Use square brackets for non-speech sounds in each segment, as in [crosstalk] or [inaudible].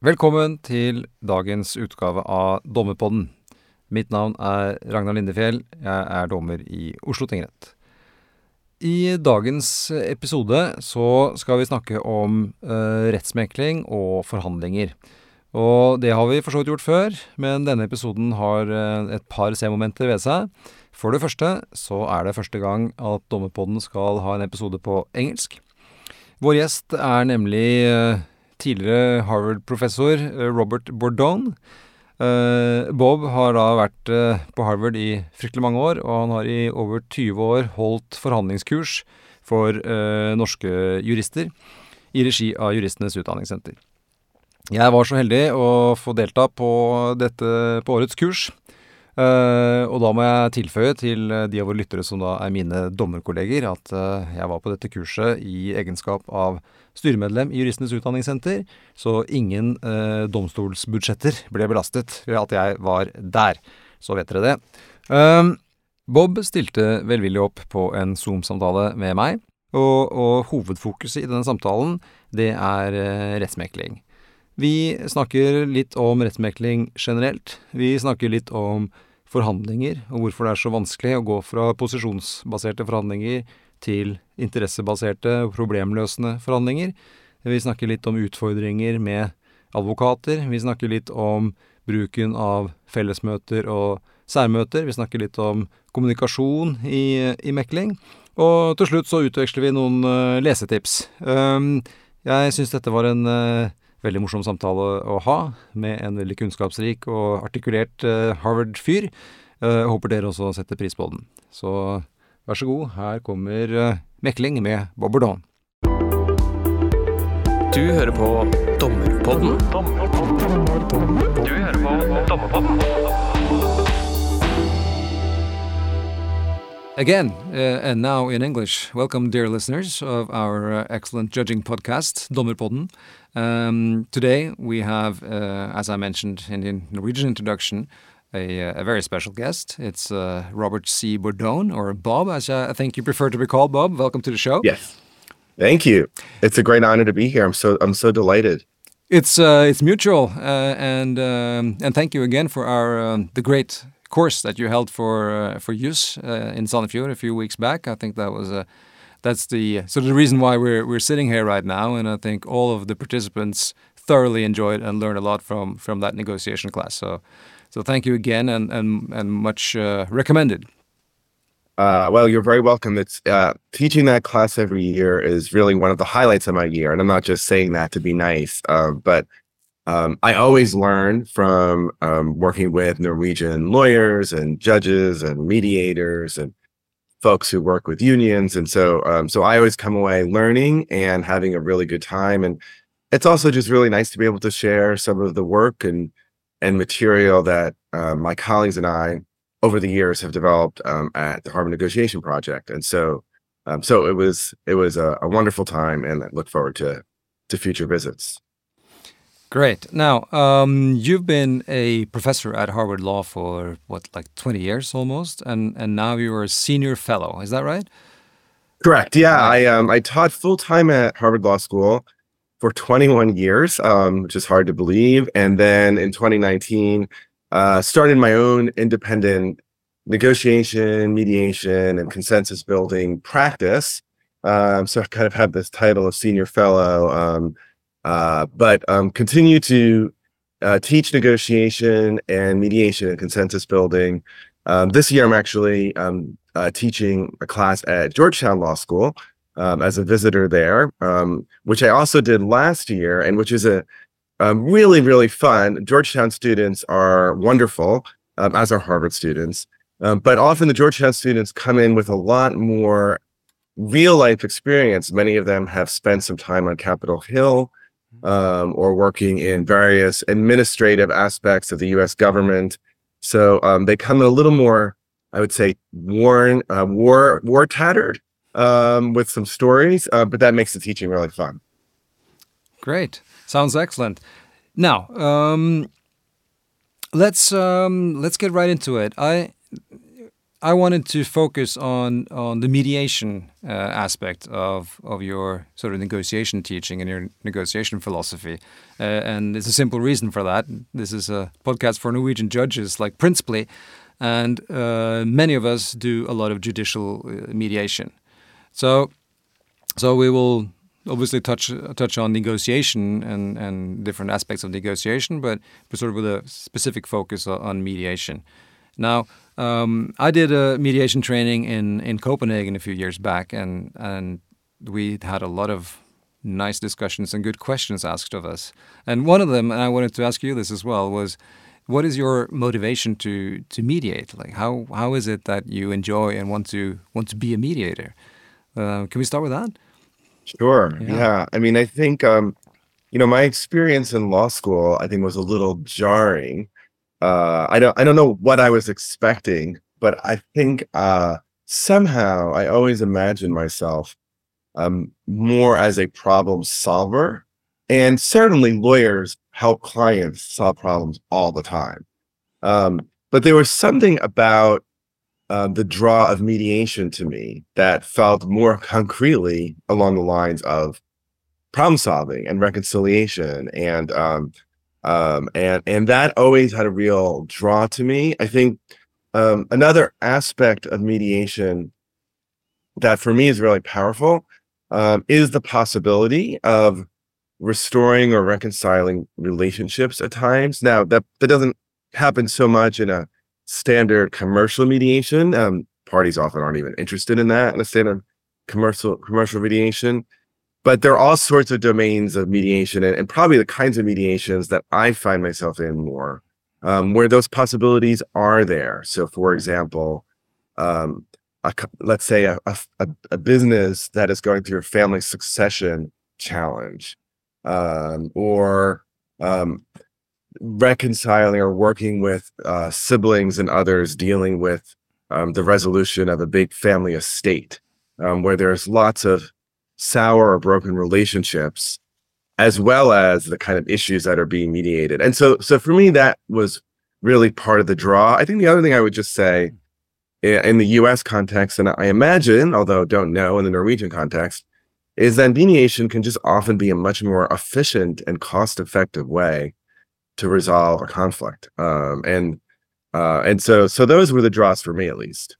Velkommen til dagens utgave av Dommerpodden. Mitt navn er Ragnar Lindefjell. Jeg er dommer i Oslo tingrett. I dagens episode så skal vi snakke om uh, rettsmekling og forhandlinger. Og det har vi for så vidt gjort før, men denne episoden har uh, et par C-momenter ved seg. For det første så er det første gang at Dommerpodden skal ha en episode på engelsk. Vår gjest er nemlig uh, tidligere Harvard-professor eh, Robert Bourdon. Uh, Bob har da vært uh, på Harvard i fryktelig mange år, og han har i over 20 år holdt forhandlingskurs for norske jurister i regi av Juristenes Utdanningssenter. Jeg var så heldig å få delta på dette på årets kurs. Uh, og da må jeg tilføye til de av våre lyttere som da er mine dommerkolleger, at uh, jeg var på dette kurset i egenskap av styremedlem i Juristenes Utdanningssenter, så ingen eh, domstolsbudsjetter ble belastet ved at jeg var der. Så vet dere det. Bob stilte velvillig opp på en Zoom-samtale med meg, og, og, hovedfokuset i denne samtalen, det er rettsmekling. Vi snakker litt om rettsmekling generelt. Vi snakker litt om forhandlinger, og hvorfor det er så vanskelig å gå fra posisjonsbaserte forhandlinger til interessebaserte og problemløsende forhandlinger. Vi snakker litt om utfordringer med advokater. Vi snakker litt om bruken av fellesmøter og særmøter. Vi snakker litt om kommunikasjon i, i mekling. Og til slutt så utveksler vi noen uh, lesetips. Um, jeg syns dette var en uh, veldig morsom samtale å ha med en veldig kunnskapsrik og artikulert uh, Harvard-fyr. Uh, håper dere også setter pris på den. Så vær så god, her kommer uh, mekling med Bobberdon. Du hører på Dommerpodden. Dommerpodden. Du hører på Dommerpodden. Again, uh, and now in English, welcome, dear listeners of our uh, excellent judging podcast, Dommerpodden. Um, today we have, uh, as I mentioned in the Norwegian introduction, a, uh, a very special guest. It's uh, Robert C. Bordone, or Bob, as I think you prefer to be called. Bob, welcome to the show. Yes, thank you. It's a great honor to be here. I'm so I'm so delighted. It's uh, it's mutual, uh, and um, and thank you again for our um, the great course that you held for uh, for use uh, in Sandefjord a few weeks back. I think that was a that's the so the reason why we're we're sitting here right now, and I think all of the participants thoroughly enjoyed and learned a lot from from that negotiation class. So, so thank you again, and and and much uh, recommended. Uh, well, you're very welcome. It's uh, teaching that class every year is really one of the highlights of my year, and I'm not just saying that to be nice, uh, but um, I always learn from um, working with Norwegian lawyers and judges and mediators and folks who work with unions, and so um, so I always come away learning and having a really good time. And it's also just really nice to be able to share some of the work and and material that uh, my colleagues and I over the years have developed um, at the Harvard Negotiation Project. And so um, so it was it was a, a wonderful time, and I look forward to to future visits. Great. Now, um, you've been a professor at Harvard Law for what, like twenty years almost, and and now you're a senior fellow. Is that right? Correct. Yeah, I um I taught full time at Harvard Law School for 21 years, um, which is hard to believe. And then in 2019, uh, started my own independent negotiation, mediation, and consensus building practice. Um, so I kind of have this title of senior fellow. Um, uh, but um, continue to uh, teach negotiation and mediation and consensus building. Um, this year, I'm actually um, uh, teaching a class at Georgetown Law School um, as a visitor there, um, which I also did last year, and which is a um, really, really fun. Georgetown students are wonderful, as are Harvard students. but often the Georgetown students come in with a lot more real life experience. Many of them have spent some time on Capitol Hill um, or working in various administrative aspects of the U.S. government. So um, they come a little more, I would say, worn, uh, war, war tattered um, with some stories, uh, but that makes the teaching really fun. Great, sounds excellent. Now, um, let's um, let's get right into it. I I wanted to focus on on the mediation uh, aspect of of your sort of negotiation teaching and your negotiation philosophy, uh, and there's a simple reason for that. This is a podcast for Norwegian judges, like principally, and uh, many of us do a lot of judicial uh, mediation. So, so we will obviously touch touch on negotiation and and different aspects of negotiation, but, sort of with a specific focus on mediation. Now, um, I did a mediation training in in Copenhagen a few years back, and and we had a lot of nice discussions and good questions asked of us. And one of them, and I wanted to ask you this as well, was what is your motivation to to mediate? Like how how is it that you enjoy and want to want to be a mediator? Uh, can we start with that? Sure. Yeah. yeah. I mean, I think um, you know, my experience in law school, I think, was a little jarring. Uh, I don't I don't know what I was expecting, but I think uh, somehow I always imagined myself um, more as a problem solver. And certainly lawyers help clients solve problems all the time. Um, but there was something about uh, the draw of mediation to me that felt more concretely along the lines of problem solving and reconciliation and um, um, and and that always had a real draw to me. I think um, another aspect of mediation that for me is really powerful um, is the possibility of restoring or reconciling relationships at times. Now that that doesn't happen so much in a standard commercial mediation. Um, parties often aren't even interested in that in a standard commercial commercial mediation. But there are all sorts of domains of mediation and, and probably the kinds of mediations that I find myself in more, um, where those possibilities are there. So, for example, um, a, let's say a, a, a, business that is going through a family succession challenge, um, or um, reconciling or working with uh, siblings and others dealing with um, the resolution of a big family estate um, where there's lots of sour or broken relationships as well as the kind of issues that are being mediated. And so so for me that was really part of the draw. I think the other thing i would just say in the us context and i imagine although don't know in the norwegian context is that mediation can just often be a much more efficient and cost effective way to resolve a conflict. Um, and uh, and so so those were the draws for me at least.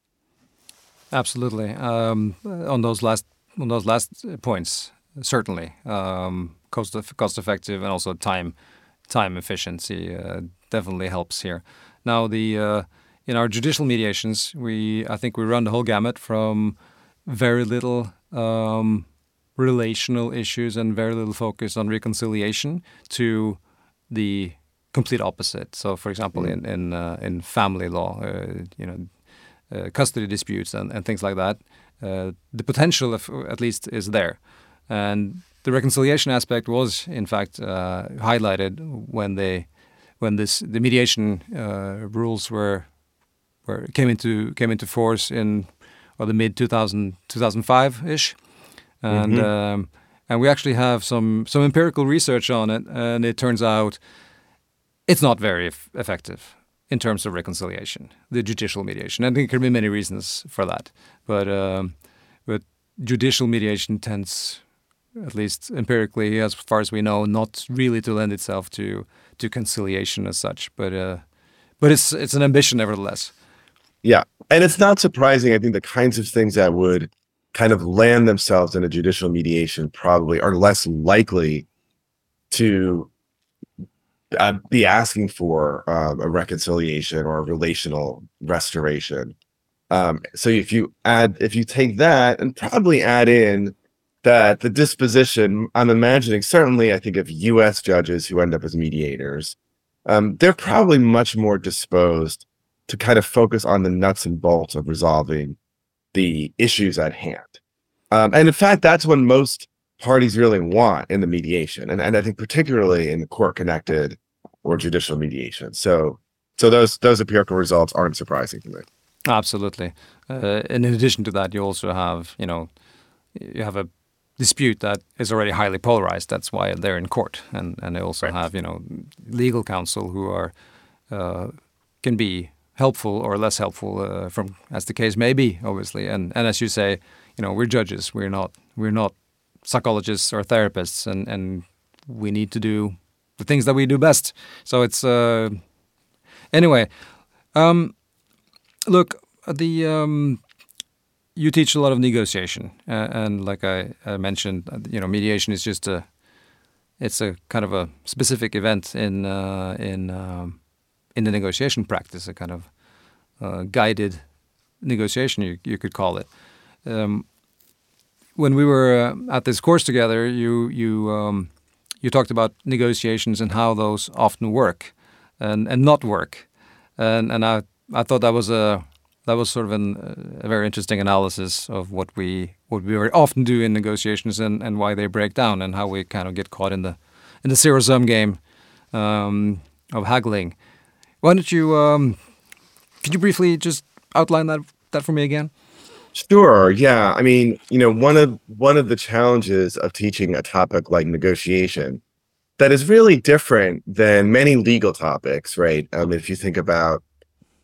Absolutely. Um, on those last on those last points, certainly um, cost cost effective and also time time efficiency uh, definitely helps here. Now the uh, in our judicial mediations, we I think we run the whole gamut from very little um, relational issues and very little focus on reconciliation to the complete opposite. So, for example, mm. in in uh, in family law, uh, you know, uh, custody disputes and, and things like that, uh, the potential of, at least is there, and the reconciliation aspect was in fact uh, highlighted when they when this the mediation uh, rules were were came into came into force in or the mid 2000 2005 ish, and. Mm -hmm. um, and we actually have some some empirical research on it, and it turns out it's not very effective in terms of reconciliation, the judicial mediation. I think there can be many reasons for that, but um, but judicial mediation tends, at least empirically, as far as we know, not really to lend itself to to conciliation as such. But uh, but it's it's an ambition nevertheless. Yeah, and it's not surprising. I think the kinds of things that would kind of land themselves in a judicial mediation probably are less likely to uh, be asking for um, a reconciliation or a relational restoration. Um, so if you add, if you take that and probably add in that the disposition, I'm imagining certainly, I think of U.S. judges who end up as mediators, um, they're probably much more disposed to kind of focus on the nuts and bolts of resolving the issues at hand. Um, and in fact, that's when most parties really want in the mediation. And, and I think particularly in the court connected or judicial mediation. So so those those empirical results aren't surprising to me. Absolutely. Uh, and in addition to that, you also have, you know, you have a dispute that is already highly polarized. That's why they're in court, and and they also right. have, you know, legal counsel who are uh, can be helpful or less helpful uh, from as the case may be, obviously. And and as you say, you know, we're judges. We're not we're not psychologists or therapists, and and we need to do the things that we do best. So it's uh, anyway. Um, look, the um, you teach a lot of negotiation, uh, and like I, I mentioned, uh, you know, mediation is just a it's a kind of a specific event in uh, in um, in the negotiation practice, a kind of uh, guided negotiation, you you could call it. Um, when we were uh, at this course together, you you um, you talked about negotiations and how those often work and and not work, and and I I thought that was a that was sort of an, a very interesting analysis of what we what we very often do in negotiations and, and why they break down and how we kind of get caught in the in the zero sum game um, of haggling. Why don't you um, could you briefly just outline that that for me again? Sure. Yeah. I mean, you know, one of one of the challenges of teaching a topic like negotiation that is really different than many legal topics, right? Um, if you think about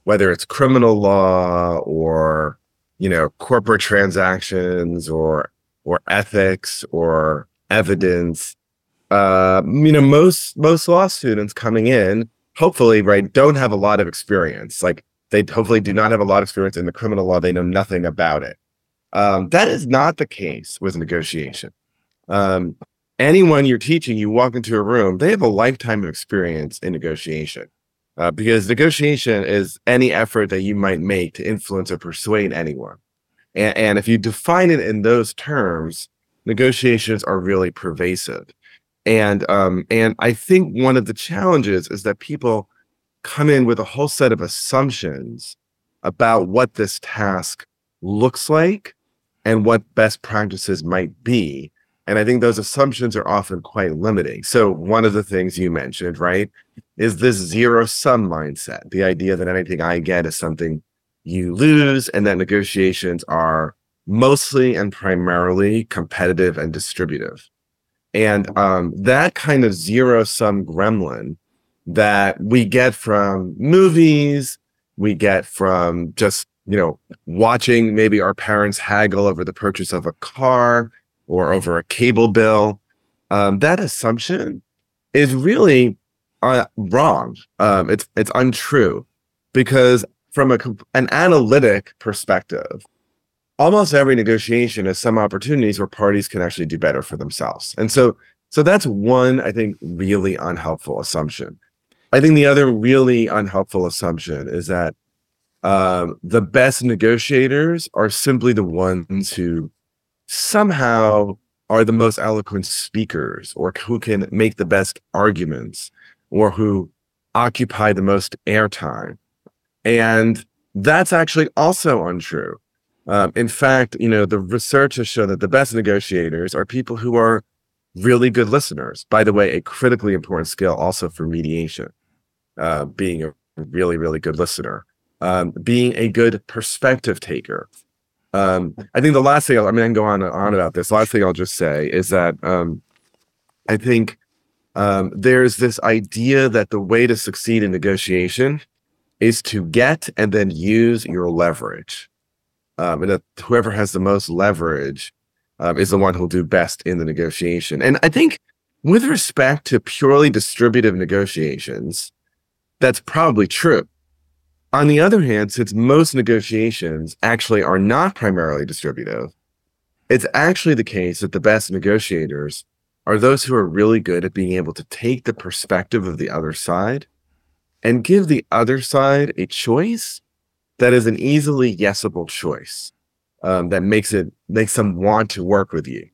whether it's criminal law or you know corporate transactions or or ethics or evidence uh you know most most law students coming in hopefully right don't have a lot of experience like they hopefully do not have a lot of experience in the criminal law they know nothing about it um, that is not the case with negotiation um, anyone you're teaching you walk into a room they have a lifetime of experience in negotiation uh, because negotiation is any effort that you might make to influence or persuade anyone. And, and if you define it in those terms, negotiations are really pervasive. And um, and I think one of the challenges is that people come in with a whole set of assumptions about what this task looks like and what best practices might be. And I think those assumptions are often quite limiting. So, one of the things you mentioned, right, is this zero sum mindset the idea that anything I get is something you lose, and that negotiations are mostly and primarily competitive and distributive. And um, that kind of zero sum gremlin that we get from movies, we get from just, you know, watching maybe our parents haggle over the purchase of a car or over a cable bill. Um, that assumption is really uh, wrong. Um, it's it's untrue because from a an analytic perspective, almost every negotiation has some opportunities where parties can actually do better for themselves, and so so that's one I think really unhelpful assumption. I think the other really unhelpful assumption is that um, the best negotiators are simply the ones who somehow are the most eloquent speakers or who can make the best arguments or who occupy the most airtime. And that's actually also untrue. Um, in fact, you know, the research has shown that the best negotiators are people who are really good listeners. By the way, a critically important skill also for mediation, uh, being a really, really good listener, um, being a good perspective taker, um, I think the last thing, I'll, I mean, I can go on and on about this. last thing I'll just say is that um, I think um, there's this idea that the way to succeed in negotiation is to get and then use your leverage. Um, and that whoever has the most leverage um, is the one who'll do best in the negotiation. And I think with respect to purely distributive negotiations, that's probably true. On the other hand, since most negotiations actually are not primarily distributive, it's actually the case that the best negotiators are those who are really good at being able to take the perspective of the other side and give the other side a choice that is an easily yesable choice um, that makes it makes them want to work with you.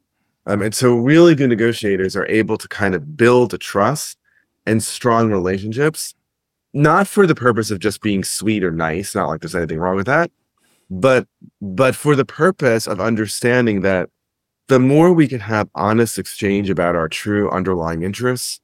Um, and so really good negotiators are able to kind of build a trust and strong relationships not for the purpose of just being sweet or nice, not like there's anything wrong with that, but but for the purpose of understanding that the more we can have honest exchange about our true underlying interests,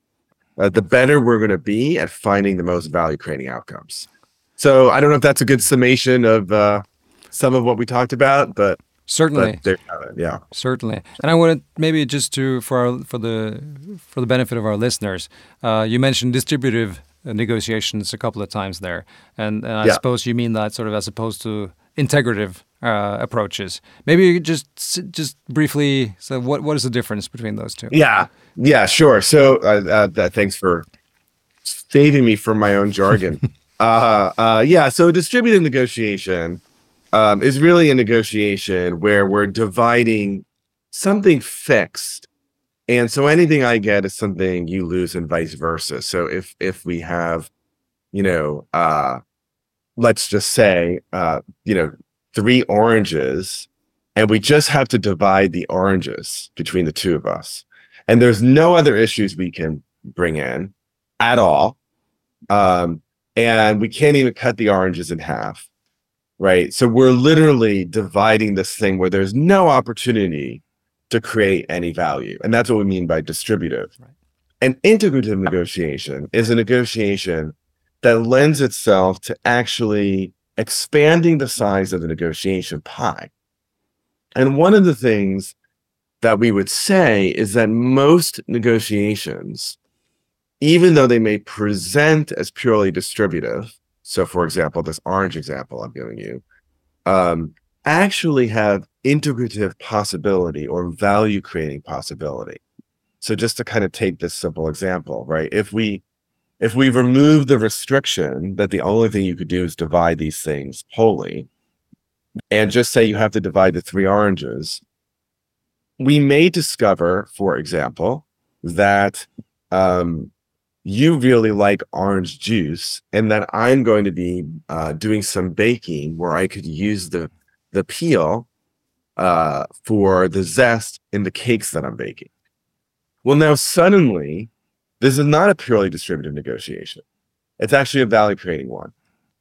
uh, the better we're going to be at finding the most value creating outcomes. So I don't know if that's a good summation of uh, some of what we talked about, but certainly, but yeah, certainly. And I wanted maybe just to for our, for the for the benefit of our listeners, uh, you mentioned distributive uh, negotiations a couple of times there, and, and I Yeah. suppose you mean that sort of as opposed to integrative uh, approaches. Maybe you could just just briefly. So, what what is the difference between those two? Yeah, yeah, sure. So, uh, uh, thanks for saving me from my own jargon. [laughs] uh, uh, yeah, so distributed negotiation um, is really a negotiation where we're dividing something fixed, and so anything I get is something you lose, and vice versa. So, if if we have, you know, uh, let's just say, uh, you know, three oranges, and we just have to divide the oranges between the two of us and there's no other issues we can bring in at all um and we can't even cut the oranges in half right? So we're literally dividing this thing where there's no opportunity to create any value and that's what we mean by distributive. Right. an integrative negotiation is a negotiation that lends itself to actually expanding the size of the negotiation pie. And one of the things that we would say is that most negotiations, even though they may present as purely distributive, so for example, this orange example I'm giving you, um, actually have integrative possibility or value creating possibility. So just to kind of take this simple example, right? If we if we remove the restriction that the only thing you could do is divide these things wholly, and just say you have to divide the three oranges, we may discover, for example, that um, you really like orange juice, and that I'm going to be uh, doing some baking where I could use the the peel uh, for the zest in the cakes that I'm baking. Well, now suddenly, this is not a purely distributive negotiation. It's actually a value creating one.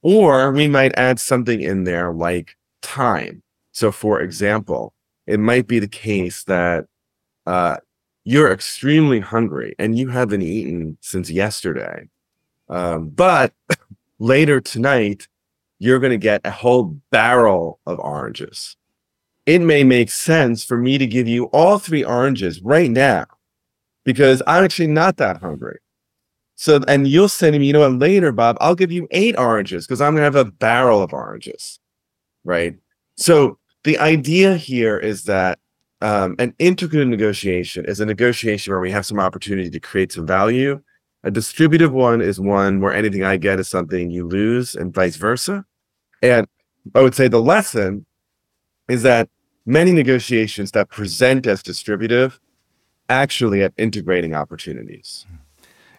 Or we might add something in there like time. So, for example, it might be the case that uh, you're extremely hungry and you haven't eaten since yesterday. Um, but [laughs] later tonight, you're going to get a whole barrel of oranges. It may make sense for me to give you all three oranges right now because I'm actually not that hungry. So, and you'll to me, you know what, later, Bob, I'll give you eight oranges because I'm going to have a barrel of oranges. Right. So, the idea here is that um, an integrative negotiation is a negotiation where we have some opportunity to create some value. A distributive one is one where anything I get is something you lose, and vice versa. And I would say the lesson is that many negotiations that present as distributive actually have integrating opportunities.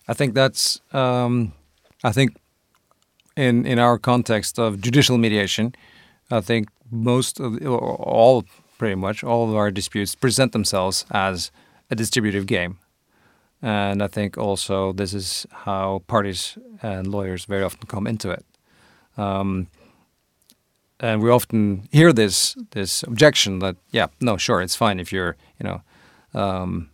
I think that's. Um, I think in in our context of judicial mediation, I think most of all pretty much. All of our disputes present themselves as a distributive game, and I think also this is how parties and lawyers very often come into it. Um, and we often hear this this objection that yeah no sure it's fine if you're you know um,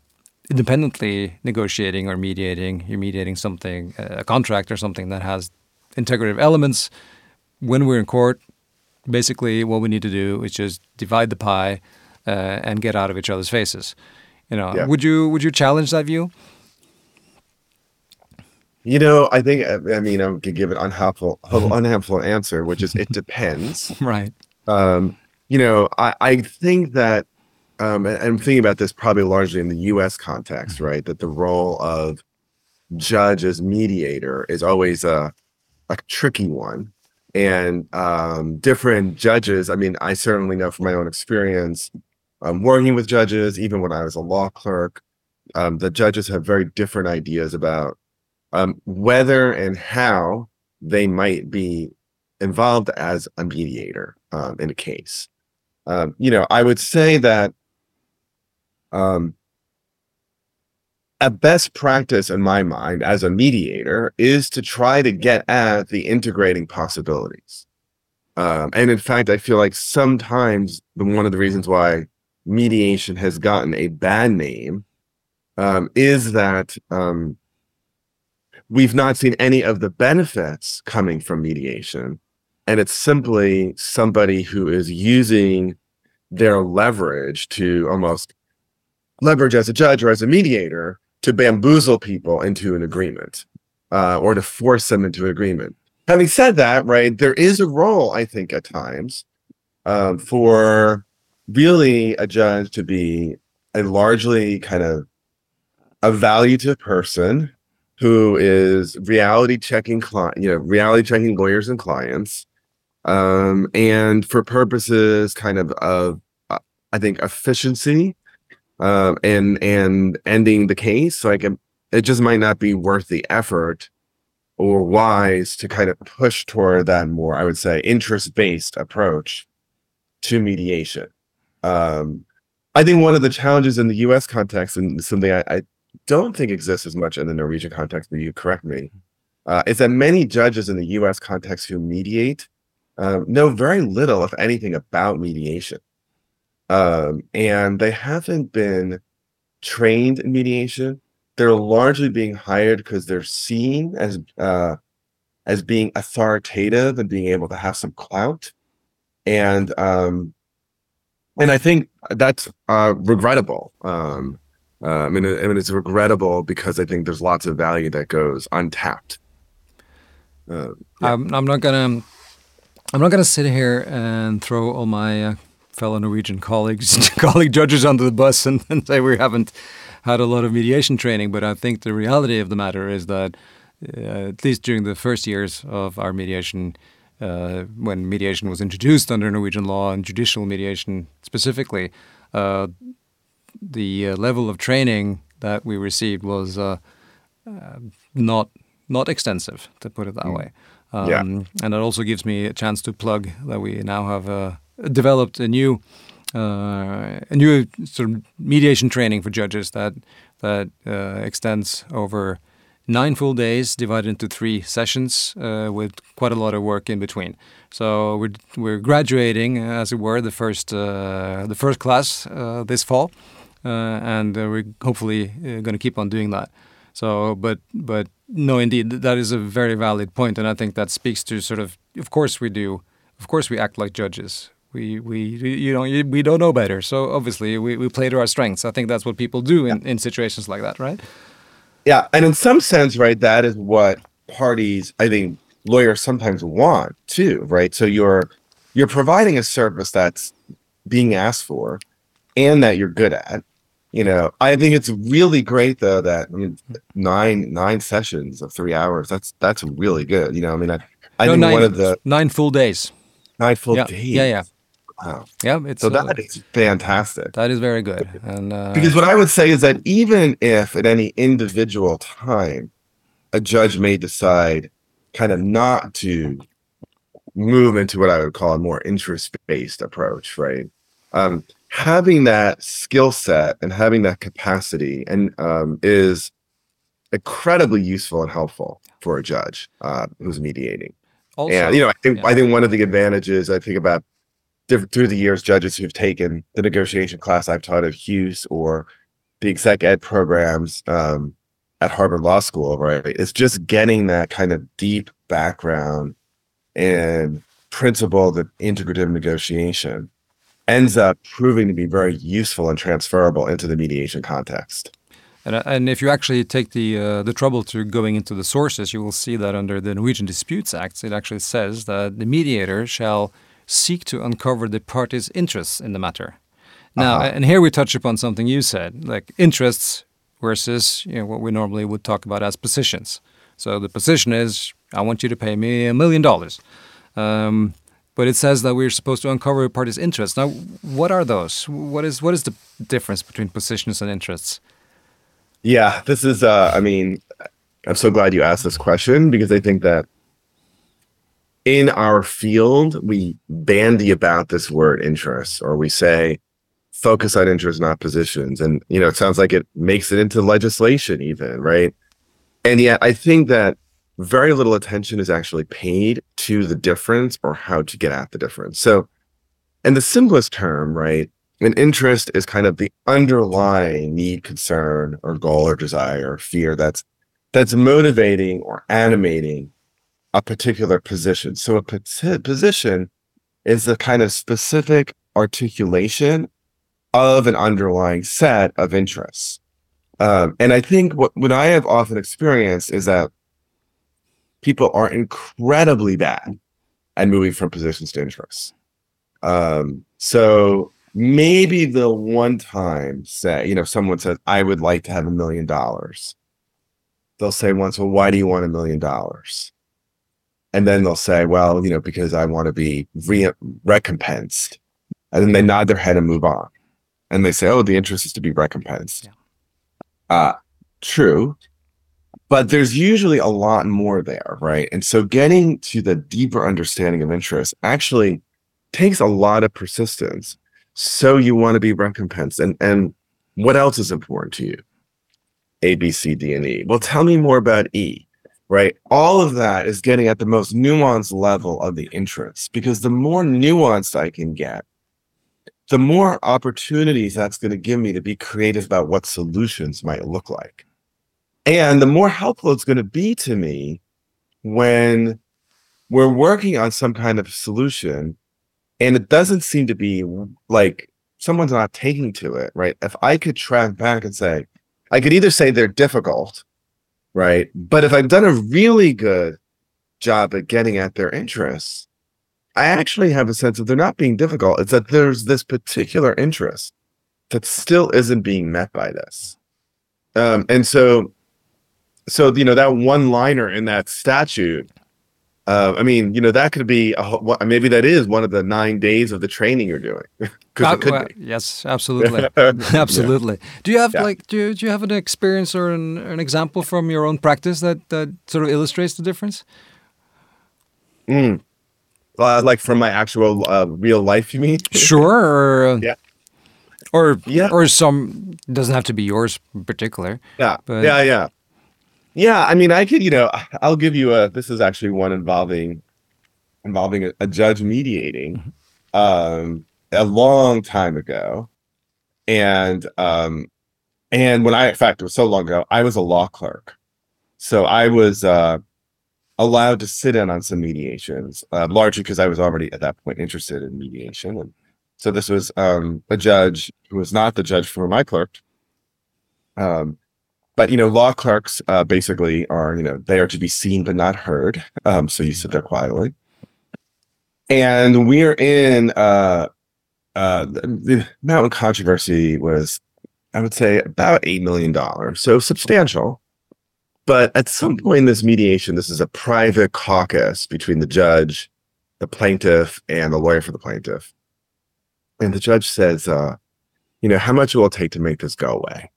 independently negotiating or mediating you're mediating something a contract or something that has integrative elements. When we're in court basically what we need to do is just divide the pie uh, and get out of each other's faces you know Yeah. would you would you challenge that view You know, I think I mean I could give an unhelpful [laughs] unhelpful answer, which is it depends. [laughs] right um, you know, I, I think that um, and I'm thinking about this probably largely in the U.S. context, right? That the role of judge as mediator is always a a tricky one, and um, different judges. I mean, I certainly know from my own experience, um, working with judges, even when I was a law clerk, um, the judges have very different ideas about um, whether and how they might be involved as a mediator um, in a case. Um, you know, I would say that um, a best practice in my mind as a mediator is to try to get at the integrating possibilities. Um, and in fact, I feel like sometimes one of the reasons why mediation has gotten a bad name um, is that um, we've not seen any of the benefits coming from mediation. And it's simply somebody who is using their leverage to almost leverage as a judge or as a mediator to bamboozle people into an agreement. uh, or to force them into agreement. Having said that, right, there is a role, I think, at times um, for really a judge to be a largely kind of a evaluative person who is reality checking client, you know, reality checking lawyers and clients, um, and for purposes kind of of uh, I think efficiency um, and and ending the case. Like it, it just might not be worth the effort or wise to kind of push toward that more, I would say, interest based approach to mediation. Um, I think one of the challenges in the U.S. context, and something I, I don't think exists as much in the Norwegian context, but you correct me, uh, is that many judges in the U.S. context who mediate um, know very little, if anything, about mediation, um, and they haven't been trained in mediation. They're largely being hired because they're seen as uh, as being authoritative and being able to have some clout, and um, and I think that's uh, regrettable. Um, uh, I mean, I mean, it's regrettable because I think there's lots of value that goes untapped. Uh, yeah. I'm, I'm not gonna, I'm not gonna sit here and throw all my uh, fellow Norwegian colleagues, [laughs] colleague judges under the bus and, and, say we haven't had a lot of mediation training. But I think the reality of the matter is that, uh, at least during the first years of our mediation uh, when mediation was introduced under Norwegian law and judicial mediation specifically, uh, the uh, level of training that we received was uh, uh, not not extensive, to put it that mm. way. Um, yeah. And it also gives me a chance to plug that we now have uh, developed a new a new sort of mediation training for judges that that extends over nine full days divided into three sessions uh, with quite a lot of work in between. So we're we're graduating, as it were, the first uh, the first class uh, this fall, uh, and uh, we're hopefully uh, going to keep on doing that. So, but but no, indeed, that is a very valid point, and I think that speaks to sort of, of course, we do, of course, we act like judges. We, we you know we don't know better so obviously we, we play to our strengths i think that's what people do in, in situations like that right yeah, and in some sense, right, that is what parties, I think, lawyers sometimes want too, right? So you're you're providing a service that's being asked for and that you're good at. You know, I think it's really great though that I mean, nine nine sessions of three hours. That's that's really good. You know, I mean, I, I no, think nine, one of the nine full days. Nine full yeah. days. Yeah, yeah. Wow. Yeah, it's so that uh, is fantastic. That is very good. And uh, because what I would say is that even if at any individual time a judge may decide kind of not to move into what I would call a more interest-based approach, right? Um, having that skill set and having that capacity and um, is incredibly useful and helpful for a judge uh, who's mediating. Also, and you know, I think yeah. I think one of the advantages I think about through the years, judges who've taken the negotiation class I've taught at Hughes or the exec ed programs um, at Harvard Law School, right? It's just getting that kind of deep background and principle that integrative negotiation ends up proving to be very useful and transferable into the mediation context. And, uh, and if you actually take the uh, the trouble to going into the sources, you will see that under the Norwegian Disputes Act, it actually says that the mediator shall seek to uncover the parties' interests in the matter. Now, uh-huh. and here we touch upon something you said, like interests versus you know, what we normally would talk about as positions. So the position is, I want you to pay me a million dollars. Um, but it says that we're supposed to uncover a party's interests. Now, what are those? What is what is the difference between positions and interests? Yeah, this is. Uh, I mean, I'm so glad you asked this question because I think that in our field, we bandy about this word interest, or we say focus on interests, not positions. And, you know, it sounds like it makes it into legislation, even, right? And yet, I think that very little attention is actually paid to the difference or how to get at the difference. So, in the simplest term, right, an interest is kind of the underlying need, concern, or goal, or desire, or fear that's that's motivating or animating a particular position. So a position is a kind of specific articulation of an underlying set of interests. Um, and I think what, what I have often experienced is that people are incredibly bad at moving from positions to interests. Um, so maybe the one time say, you know, someone says, I would like to have a million dollars. They'll say once, well, why do you want a million dollars? And then they'll say, well, you know, because I want to be re- recompensed. And then they nod their head and move on. And they say, oh, the interest is to be recompensed. Yeah. Uh, true. But there's usually a lot more there, right? And so getting to the deeper understanding of interest actually takes a lot of persistence. So you want to be recompensed. And and what else is important to you? A, B, C, D, and E. Well, tell me more about E, right? All of that is getting at the most nuanced level of the interest because the more nuanced I can get, the more opportunities that's going to give me to be creative about what solutions might look like. And the more helpful it's going to be to me when we're working on some kind of solution and it doesn't seem to be like someone's not taking to it, right? If I could track back and say, I could either say they're difficult, right? But if I've done a really good job at getting at their interests, I actually have a sense that they're not being difficult. It's that there's this particular interest that still isn't being met by this. Um, and so, so you know that one liner in that statute. Uh, I mean, you know that could be a, maybe that is one of the nine days of the training you're doing. [laughs] Uh, it could well, yes, [laughs] absolutely, Yeah. absolutely. Do you have Yeah. like do you, do you have an experience or an, an example from your own practice that that sort of illustrates the difference? Mm. Uh, like from my actual uh, real life, you mean? [laughs] Sure. Or, Yeah. Or Yeah. or some doesn't have to be yours in particular. Yeah, But- yeah, yeah, yeah. I mean, I could, you know, [laughs] I'll give you a. This is actually one involving involving a, a judge mediating, um, a long time ago, and um, and when I, in fact, it was so long ago, I was a law clerk, so I was uh allowed to sit in on some mediations, uh, largely because I was already at that point interested in mediation, and so this was um a judge who was not the judge for my clerk. Um, but you know law clerks uh, basically are you know they are to be seen but not heard. Um, so you sit there quietly. And we're in uh, uh, the, mountain controversy was i would say about eight million dollars. So substantial. But at some point in this mediation this is a private caucus between the judge the plaintiff and the lawyer for the plaintiff. And the judge says uh, you know how much will it take to make this go away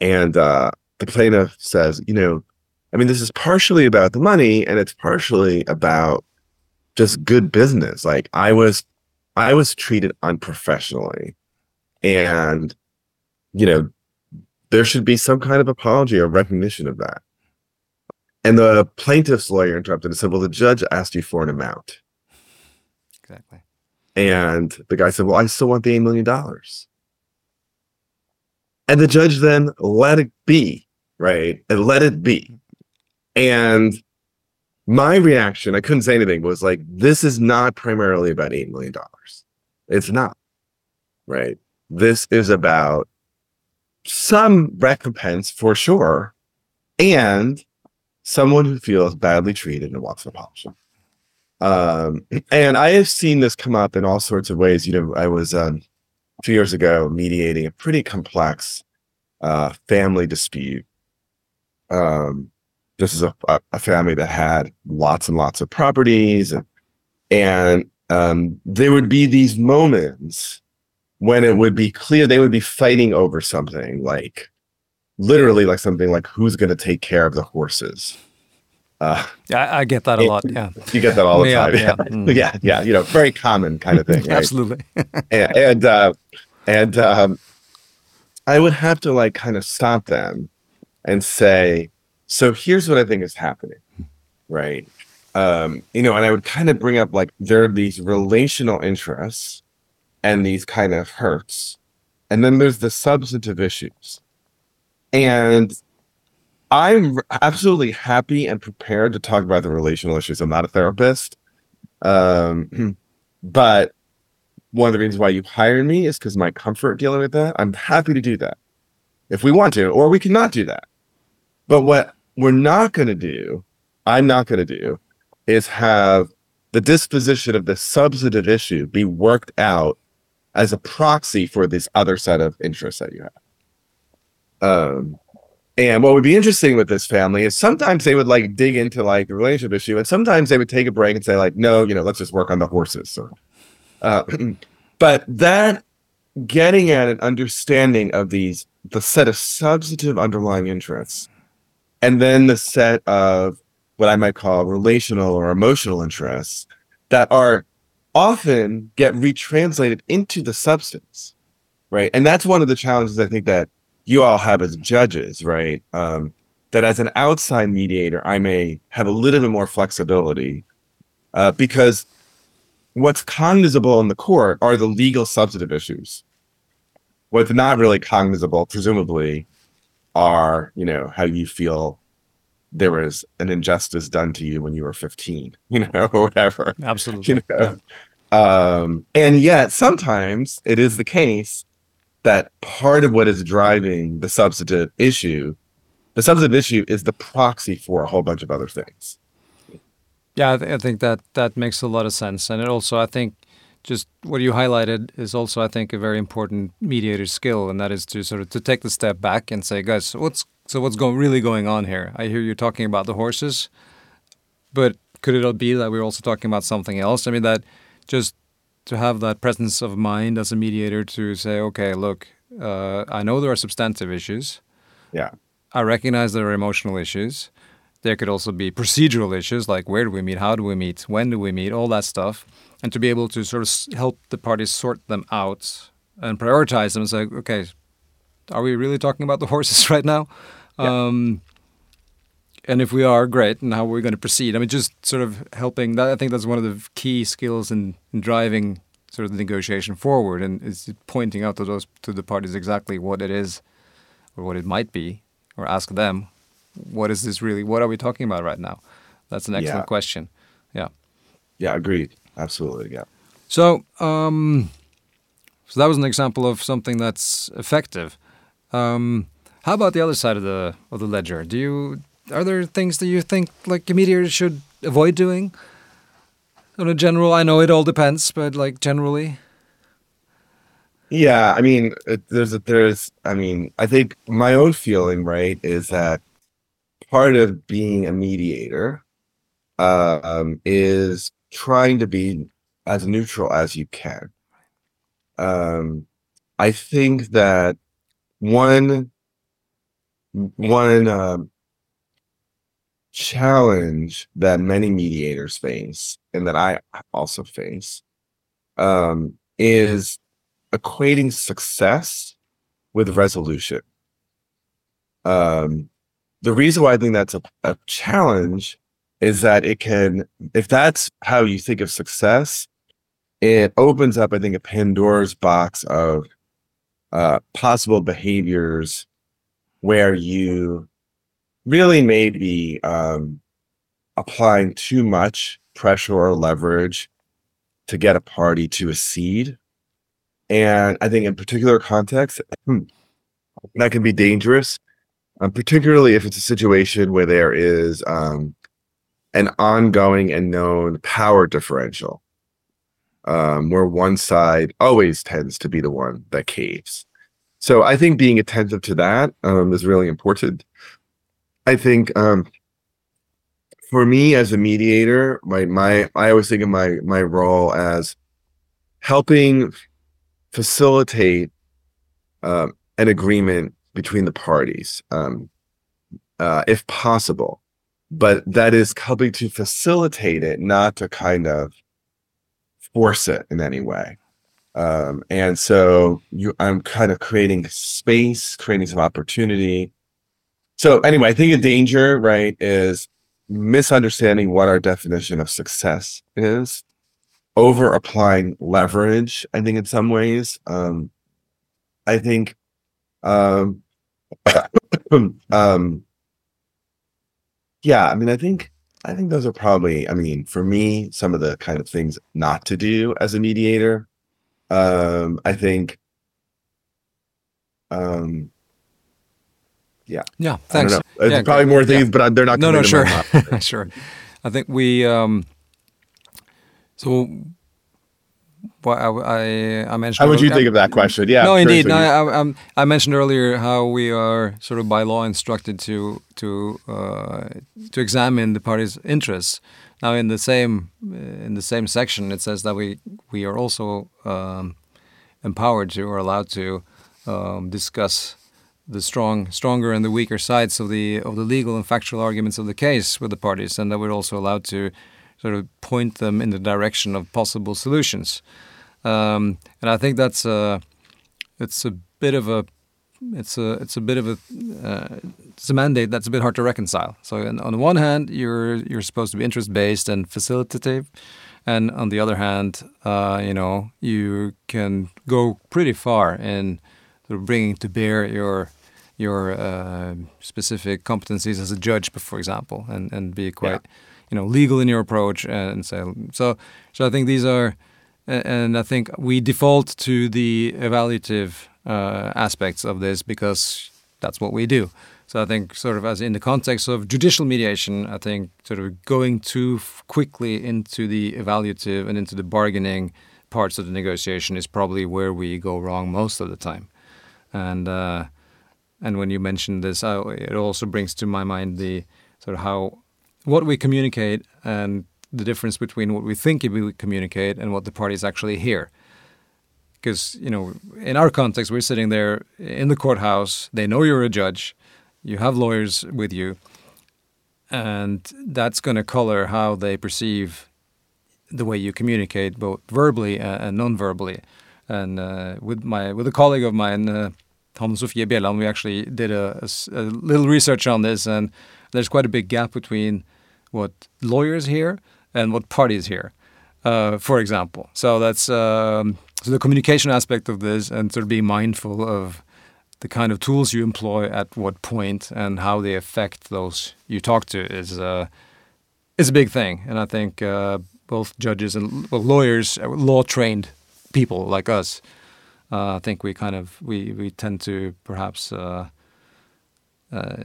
and uh, the plaintiff says, you know, I mean, this is partially about the money and it's partially about just good business. Like I was, I was treated unprofessionally and, you know, there should be some kind of apology or recognition of that. And the plaintiff's lawyer interrupted and said, well, the judge asked you for an amount. Exactly. And the guy said, Well, I still want the $8 million. And the judge then let it be, right? And let it be. And my reaction, I couldn't say anything, was like, This is not primarily about $8 million. It's not, right? This is about some recompense for sure, and someone who feels badly treated and wants an apology. Um, and I have seen this come up in all sorts of ways. You know, I was um, few years ago mediating a pretty complex uh, family dispute. Um, this is a, a, a family that had lots and lots of properties, and, and um, there would be these moments when it would be clear they would be fighting over something like literally like something like who's going to take care of the horses. Uh, Yeah, I, I get that a It- lot. Yeah. you get that all the Yeah, time. yeah. Yeah. Mm. [laughs] yeah, yeah, you know, very common kind of thing. [laughs] right? Absolutely. And and, uh, and um, I would have to like kind of stop them and say, so here's what I think is happening, right? Um, you know, and I would kind of bring up like there are these relational interests and these kind of hurts, and then there's the substantive issues, and I'm absolutely happy and prepared to talk about the relational issues. I'm not a therapist. Um, [clears throat] but one of the reasons why you hired me is because my comfort dealing with that. I'm happy to do that if we want to, or we cannot do that. But what we're not going to do I'm not going to do is have the disposition of the substantive issue be worked out as a proxy for this other set of interests that you have. Um, and what would be interesting with this family is sometimes they would like dig into like the relationship issue, and sometimes they would take a break and say like, no, you know, let's just work on the horses. Or, uh, [clears throat] but that getting at an understanding of these the set of substantive underlying interests, and then the set of what I might call relational or emotional interests that are often get retranslated into the substance, right? And that's one of the challenges I think that you all have as judges, right? Um, that as an outside mediator, I may have a little bit more flexibility uh, because what's cognizable in the court are the legal substantive issues. What's not really cognizable, presumably, are you know how you feel there was an injustice done to you when you were 15, [laughs] you know, or whatever. [laughs] Absolutely. You know? Um, and yet sometimes it is the case that part of what is driving the substantive issue, the substantive issue is the proxy for a whole bunch of other things. Yeah, I, th- I think that that makes a lot of sense, and it also I think just what you highlighted is also I think a very important mediator skill, and that is to sort of to take the step back and say, guys, what's so what's going really going on here? I hear you talking about the horses, but could it be that we're also talking about something else? I mean that just to have that presence of mind as a mediator to say, okay, look, uh, I know there are substantive issues. Yeah. I recognize there are emotional issues. There could also be procedural issues like where do we meet, how do we meet, when do we meet, all that stuff. And to be able to sort of help the parties sort them out and prioritize them and say, okay, are we really talking about the horses [laughs] right now? Yeah. Um, and if we are, great. And how we're we going to proceed? I mean, just sort of helping. That I think that's one of the key skills in, in driving sort of the negotiation forward, and is pointing out to those to the parties exactly what it is, or what it might be, or ask them, what is this really? What are we talking about right now? That's an excellent yeah. question. Yeah. Yeah, agreed. Absolutely. Yeah. So, um, so that was an example of something that's effective. Um, how about the other side of the of the ledger? Do you are there things that you think like a mediator should avoid doing? On a general, I know it all depends, but like generally. Yeah, I mean, there's a, there's, I mean, I think my own feeling, right, is that part of being a mediator uh, um, is trying to be as neutral as you can. Um, I think that one one um, challenge that many mediators face and that I also face um, is equating success with resolution. Um, the reason why I think that's a, a challenge is that it can, if that's how you think of success, it opens up, I think, a Pandora's box of uh, possible behaviors where you really may be um, applying too much pressure or leverage to get a party to accede. And I think in particular context, hmm, [clears throat] that can be dangerous, um, particularly if it's a situation where there is um, an ongoing and known power differential, um, where one side always tends to be the one that caves. So I think being attentive to that um, is really important. I think um, for me as a mediator, my my I always think of my my role as helping facilitate um, an agreement between the parties, um, uh, if possible. But that is helping to facilitate it, not to kind of force it in any way. Um, and so you, I'm kind of creating space, creating some opportunity so anyway, I think a danger, right, is misunderstanding what our definition of success is, over applying leverage. I think in some ways, um, I think, um, [coughs] um, yeah, I mean, I think, I think those are probably, I mean, for me, some of the kind of things not to do as a mediator. Um, I think, um, yeah. Yeah, I thanks. There's Yeah, probably more things, Yeah. but they're not. No, no, sure, [laughs] sure. I think we. Um, so, what I, I, I mentioned. How would you think of that question? Yeah. no, indeed. No, I, I'm- I mentioned earlier how we are sort of by law instructed to to uh, to examine the party's interests. Now, in the same uh, in the same section, it says that we we are also um, empowered to or allowed to um, discuss the strong, stronger and the weaker sides of the of the legal and factual arguments of the case with the parties, and that we're also allowed to sort of point them in the direction of possible solutions. Um, and I think that's a it's a bit of a it's a it's a bit of a uh, it's a mandate that's a bit hard to reconcile. So on the one hand, you're you're supposed to be interest based and facilitative, and on the other hand, uh, you know you can go pretty far in sort of bringing to bear your your uh, specific competencies as a judge, for example, and and be quite you know legal in your approach and so so so I think these are and I think we default to the evaluative uh, aspects of this because that's what we do. So I think, sort of, as in the context of judicial mediation, I think sort of going too quickly into the evaluative and into the bargaining parts of the negotiation is probably where we go wrong most of the time. And uh, and when you mention this, I, it also brings to my mind the sort of how what we communicate and the difference between what we think we communicate and what the parties actually hear. Because you know, in our context, we're sitting there in the courthouse. They know you're a judge. You have lawyers with you, and that's going to color how they perceive the way you communicate, both verbally and non-verbally. And uh, with my with a colleague of mine, uh, Hanne Sofie Bjelland, we actually did a little research on this, and there's quite a big gap between what lawyers hear and what parties hear, uh, for example. So that's um, so the communication aspect of this, and sort of being mindful of the kind of tools you employ at what point and how they affect those you talk to is uh, is a big thing. And I think uh, both judges and well, lawyers, uh, law trained people like us, uh, I think we kind of we we tend to perhaps uh, uh,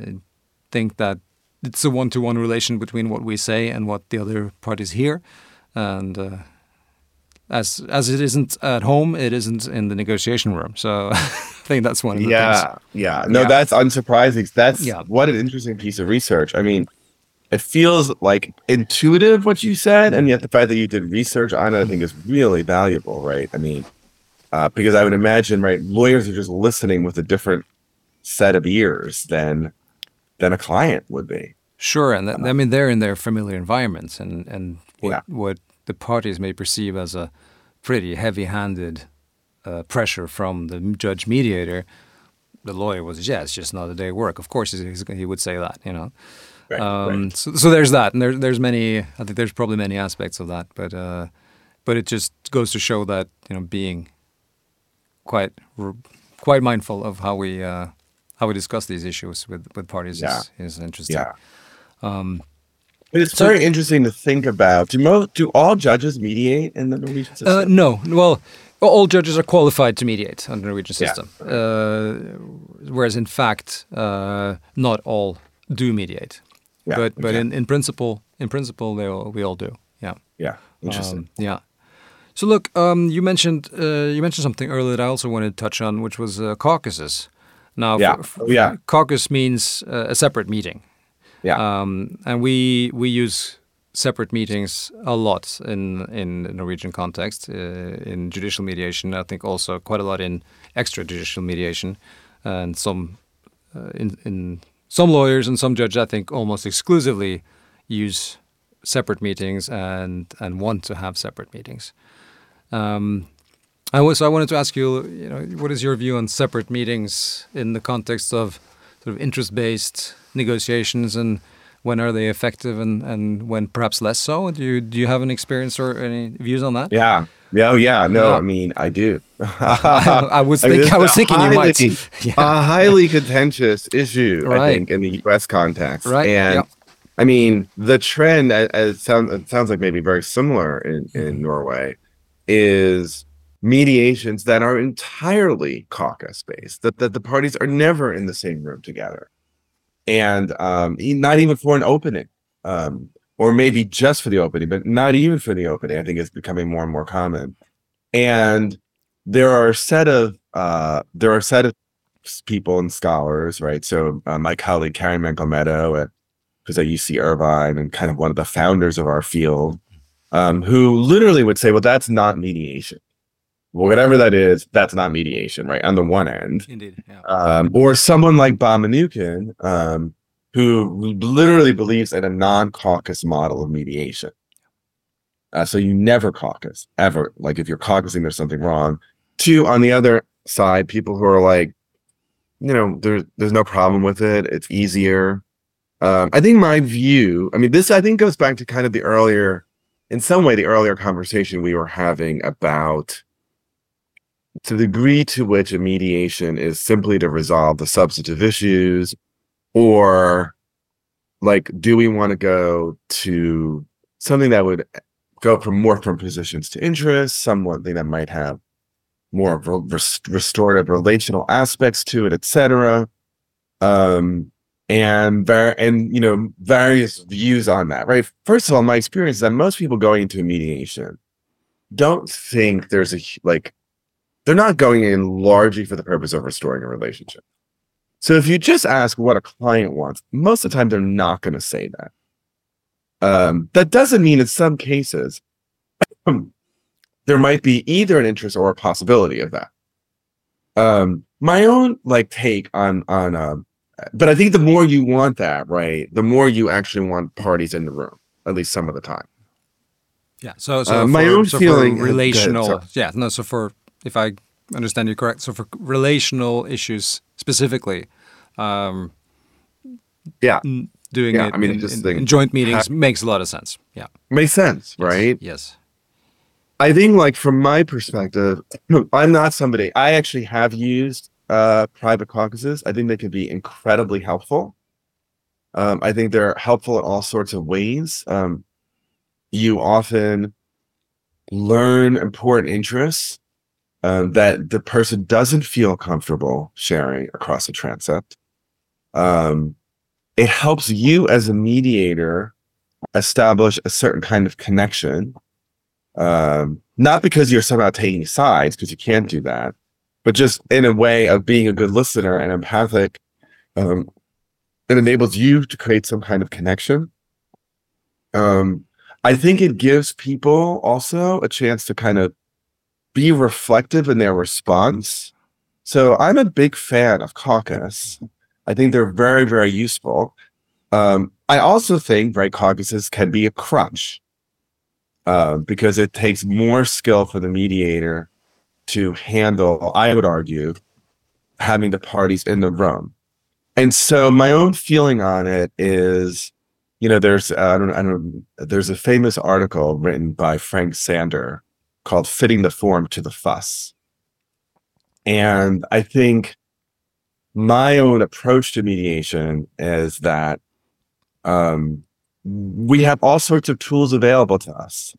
think that it's a one to one relation between what we say and what the other parties hear, and. Uh, as as it isn't at home, it isn't in the negotiation room. So [laughs] I think that's one of the things. yeah, yeah. No, Yeah. that's unsurprising. That's Yeah. what an interesting piece of research. I mean, it feels like intuitive what you said, and yet the fact that you did research on it, I think, is really valuable, right? I mean, uh, because I would imagine, right, lawyers are just listening with a different set of ears than than a client would be. Sure, and that, I mean they're in their familiar environments, and and what Yeah. what the parties may perceive as a pretty heavy-handed uh, pressure from the judge mediator, the lawyer was yeah, it's just another day of work. Of course, he's, he would say that, you know. Right, um, So, so there's that, and there, there's many. I think there's probably many aspects of that, but uh, but it just goes to show that you know being quite quite mindful of how we uh, how we discuss these issues with with parties Yeah. is, is interesting. Yeah. Um, it's So- very interesting to think about. Do mo- do all judges mediate in the Norwegian system? Uh, no, well, all judges are qualified to mediate under the Norwegian Yeah. system, uh, whereas in fact, uh, not all do mediate. Yeah, but but in, in principle, in principle, they all, we all do. Yeah. yeah, interesting. Um, yeah. So look, um, you mentioned uh, you mentioned something earlier that I also wanted to touch on, which was uh, caucuses. Now, Yeah. Oh, yeah. caucus means uh, a separate meeting. yeah, Um, and we we use separate meetings a lot in in the Norwegian context uh, in judicial mediation. I think also quite a lot in extrajudicial mediation, and some uh, in in some lawyers and some judges I think almost exclusively use separate meetings and and want to have separate meetings. Um, I was I wanted to ask you, you know, what is your view on separate meetings in the context of sort of interest-based negotiations, and when are they effective, and, and when perhaps less so? Do you do you have an experience or any views on that? yeah, yeah, oh, yeah. No, Yeah. I mean, I do. [laughs] [laughs] I was I mean, I was thinking you might. highly- [laughs] Yeah. a highly contentious issue, I think, in the U.S. context. Right, And yeah. I mean, the trend, as it sounds, it sounds like maybe very similar in, Mm-hmm. in Norway, is mediations that are entirely caucus based. That that the parties are never in the same room together. and um, not even for an opening, um, or maybe just for the opening, but not even for the opening. I think it's becoming more and more common. And there are a set of uh, there are a set of people and scholars, right? So uh, my colleague Carrie Menkel-Meadow at who's at UC Irvine and kind of one of the founders of our field, um, who literally would say, "Well, that's not mediation. Well, whatever that is, that's not mediation, right?" On the one end, Indeed. Yeah. um, or someone like Bob Mnookin, um, who literally believes in a non-caucus model of mediation. Uh, so you never caucus ever. Like if you're caucusing, there's something wrong. Two, on the other side, people who are like, you know, there's there's no problem with it. It's easier. Um, I think my view. I mean, this I think goes back to kind of the earlier, in some way, the earlier conversation we were having about to the degree to which a mediation is simply to resolve the substantive issues or like do we want to go to something that would go from more from positions to interest something that might have more re- restorative relational aspects to it etc um and var- and you know various views on that right first of all my experience is that most people going into mediation don't think there's a like they're not going in largely for the purpose of restoring a relationship. So if you just ask what a client wants, most of the time they're not going to say that. Um, that doesn't mean in some cases [clears throat] there might be either an interest or a possibility of that. Um, my own like take on on um, but I think the more you want that, right, the more you actually want parties in the room, at least some of the time. Yeah. So, so Uh, my for, own so feeling- for relational. sorry. yeah. No. So for if I understand you correct, so for relational issues specifically, um, Yeah. doing Yeah, it I mean, in, just in- think- in joint meetings makes a lot of sense. Yeah. Makes sense, Yes, right? Yes. I think like from my perspective, [clears throat] I'm not somebody I actually have used uh private caucuses. I think they can be incredibly helpful. Um, I think they're helpful in all sorts of ways. Um, you often learn important interests um, that the person doesn't feel comfortable sharing across a transept. Um, it helps you as a mediator establish a certain kind of connection um, not because you're somehow taking sides, because you can't do that, but just in a way of being a good listener and empathic. Um, it enables you to create some kind of connection. Um, I think it gives people also a chance to kind of be reflective in their response. So I'm a big fan of caucus. I think they're very, very useful. Um, I also think right caucuses can be a crutch uh, because it takes more skill for the mediator to handle, I would argue, having the parties in the room. And so my own feeling on it is, you know, there's uh, I don't I don't there's a famous article written by Frank Sander called "Fitting the Form to the Fuss," and I think my own approach to mediation is that um, we have all sorts of tools available to us,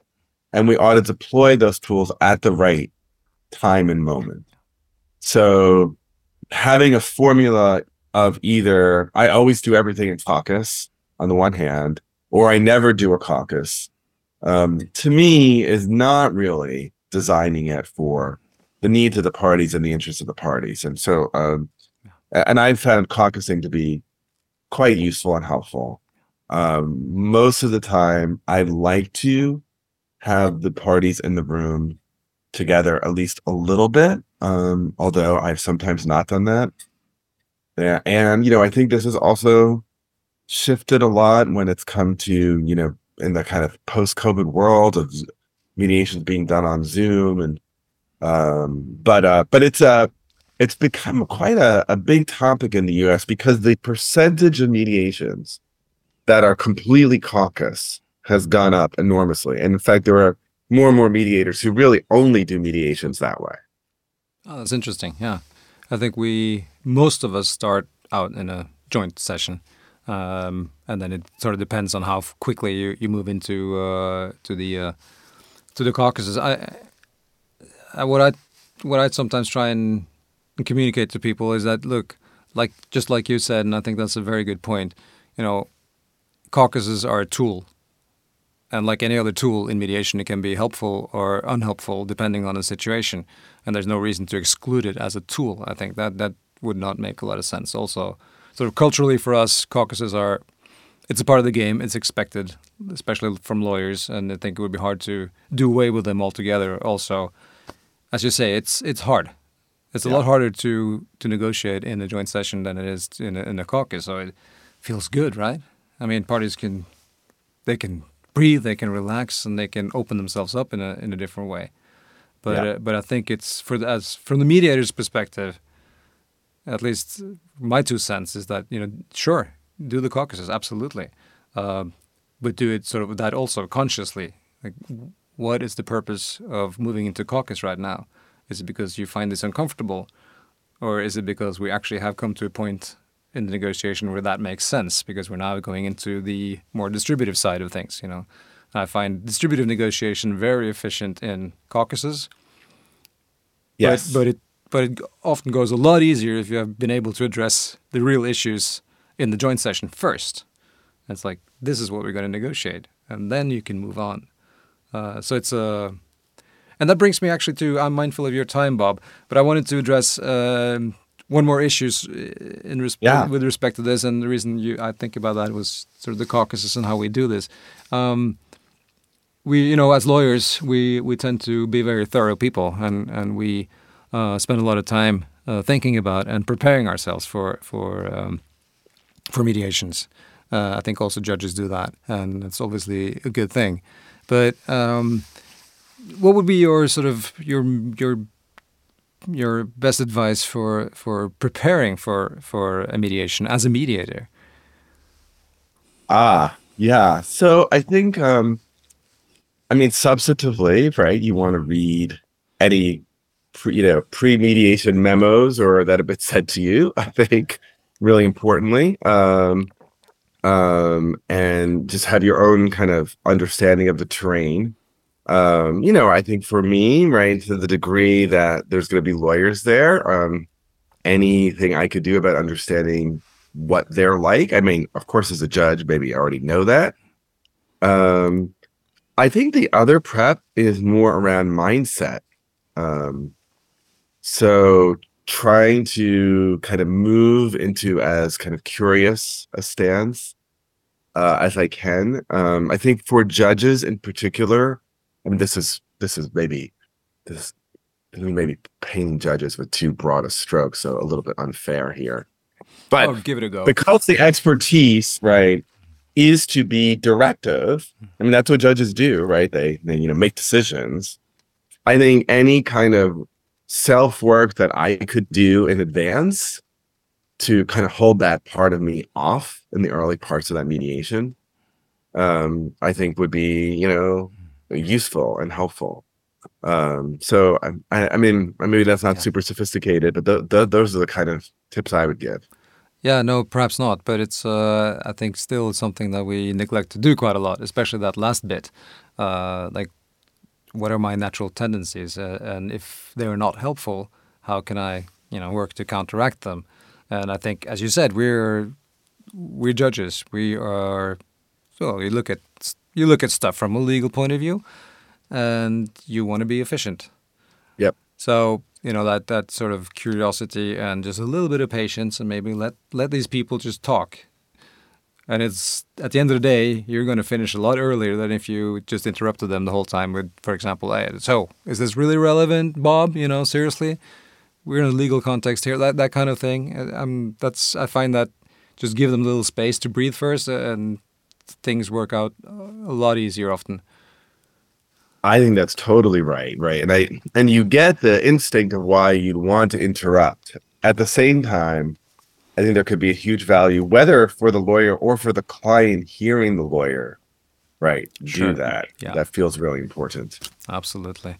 and we ought to deploy those tools at the right time and moment. So, having a formula of either I always do everything in caucus on the one hand, or I never do a caucus, um, to me is not really designing it for the needs of the parties and the interests of the parties. And so, um, and I've found caucusing to be quite useful and helpful. Um, most of the time, I like to have the parties in the room together at least a little bit. Um, although I've sometimes not done that. Yeah, and you know, I think this has also shifted a lot when it's come to you know in the kind of post-COVID world of mediations being done on Zoom and um, but uh, but it's uh it's become quite a, a big topic in the U.S. because the percentage of mediations that are completely caucus has gone up enormously, and in fact, there are more and more mediators who really only do mediations that way. Oh, that's interesting. Yeah, I think we most of us start out in a joint session, um, and then it sort of depends on how quickly you, you move into uh, to the uh, to the caucuses. I, I what I what I sometimes try and communicate to people is that look, like just like you said, and I think that's a very good point. You know, caucuses are a tool, and like any other tool in mediation, it can be helpful or unhelpful depending on the situation. And there's no reason to exclude it as a tool. I think that that would not make a lot of sense. Also, sort of culturally for us, caucuses are it's a part of the game. It's expected, especially from lawyers, and I think it would be hard to do away with them altogether. Also, as you say, it's it's hard. It's a Yeah. lot harder to to negotiate in a joint session than it is in a, in a caucus. So it feels good, right? I mean, parties can they can breathe, they can relax, and they can open themselves up in a in a different way. But Yeah. uh, but I think it's for the, as from the mediator's perspective, at least my two cents is that you know sure do the caucuses absolutely, um, but do it sort of that also consciously. Like, what is the purpose of moving into caucus right now? Is it because you find this uncomfortable, or is it because we actually have come to a point in the negotiation where that makes sense because we're now going into the more distributive side of things? You know, I find distributive negotiation very efficient in caucuses. Yes. But, but it but it often goes a lot easier if you have been able to address the real issues in the joint session first. It's like this is what we're going to negotiate, and then you can move on. Uh, so it's a, and that brings me actually to I'm mindful of your time, Bob, but I wanted to address um, one more issues uh, in res- Yeah. with respect to this, and the reason you I think about that was sort of the caucuses and how we do this. Um, we, you know, as lawyers, we, we tend to be very thorough people, and and we uh, spend a lot of time uh, thinking about and preparing ourselves for for um, for mediations. Uh, I think also judges do that, and it's obviously a good thing. But um, what would be your sort of your your your best advice for for preparing for for a mediation as a mediator? Ah, yeah. So I think, um, I mean, substantively, right? You want to read any, pre, you know, pre-mediation memos or that have been sent to you. [laughs] I think really importantly, um, um, and just have your own kind of understanding of the terrain. Um, you know, I think for me, right, to the degree that there's going to be lawyers there, um, anything I could do about understanding what they're like. I mean, of course, as a judge, maybe I already know that. Um, I think the other prep is more around mindset. Um, so trying to kind of move into as kind of curious a stance uh, as I can. Um, I think for judges in particular, I mean, this is this is maybe this maybe painting judges with too broad a stroke, so a little bit unfair here. But oh, give it a go. because the expertise right is to be directive i mean that's what judges do right they they you know make decisions i think any kind of self work that i could do in advance to kind of hold that part of me off in the early parts of that mediation um i think would be you know useful and helpful um so i i, I mean maybe that's not Yeah. super sophisticated but th- th- those are the kind of tips i would give Yeah, no, perhaps not, but it's uh, I think still something that we neglect to do quite a lot, especially that last bit. Uh, like, what are my natural tendencies, uh, and if they are not helpful, how can I, you know, work to counteract them? And I think, as you said, we're we're judges. We are. So you look at you look at stuff from a legal point of view, and you want to be efficient. Yep. So you know that that sort of curiosity and just a little bit of patience, and maybe let let these people just talk. And it's at the end of the day, you're going to finish a lot earlier than if you just interrupted them the whole time with, for example, hey, so is this really relevant, Bob? You know, seriously, we're in a legal context here. That that kind of thing. Uh, Um, that's I find that just give them a little space to breathe first, uh, and things work out uh, a lot easier often. I think that's totally right, right? And I and you get the instinct of why you'd want to interrupt. At the same time, I think there could be a huge value, whether for the lawyer or for the client hearing the lawyer, right? Sure. Do that. Yeah. That feels really important. Absolutely.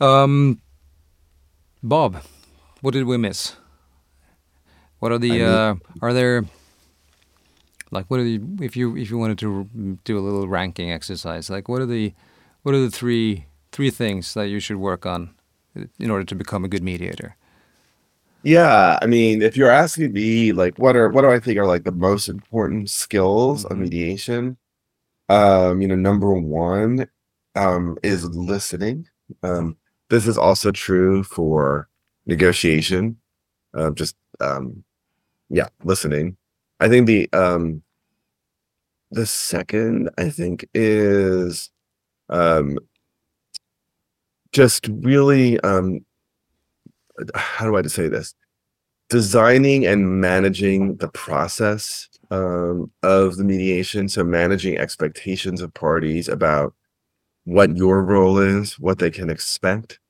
Um, Bob, what did we miss? What are the I mean- uh, are there like what are the if you if you wanted to do a little ranking exercise like what are the what are the three three things that you should work on in order to become a good mediator? Yeah, I mean, if you're asking me, like, what are what do I think are like the most important skills of Mhm. mediation? Um, you know, number one, um, is listening. Um, this is also true for negotiation. Uh, just um, yeah, listening. I think the um, the second I think is um, just really um, how do I say this? Designing and managing the process um, of the mediation. So managing expectations of parties about what your role is, what they can expect.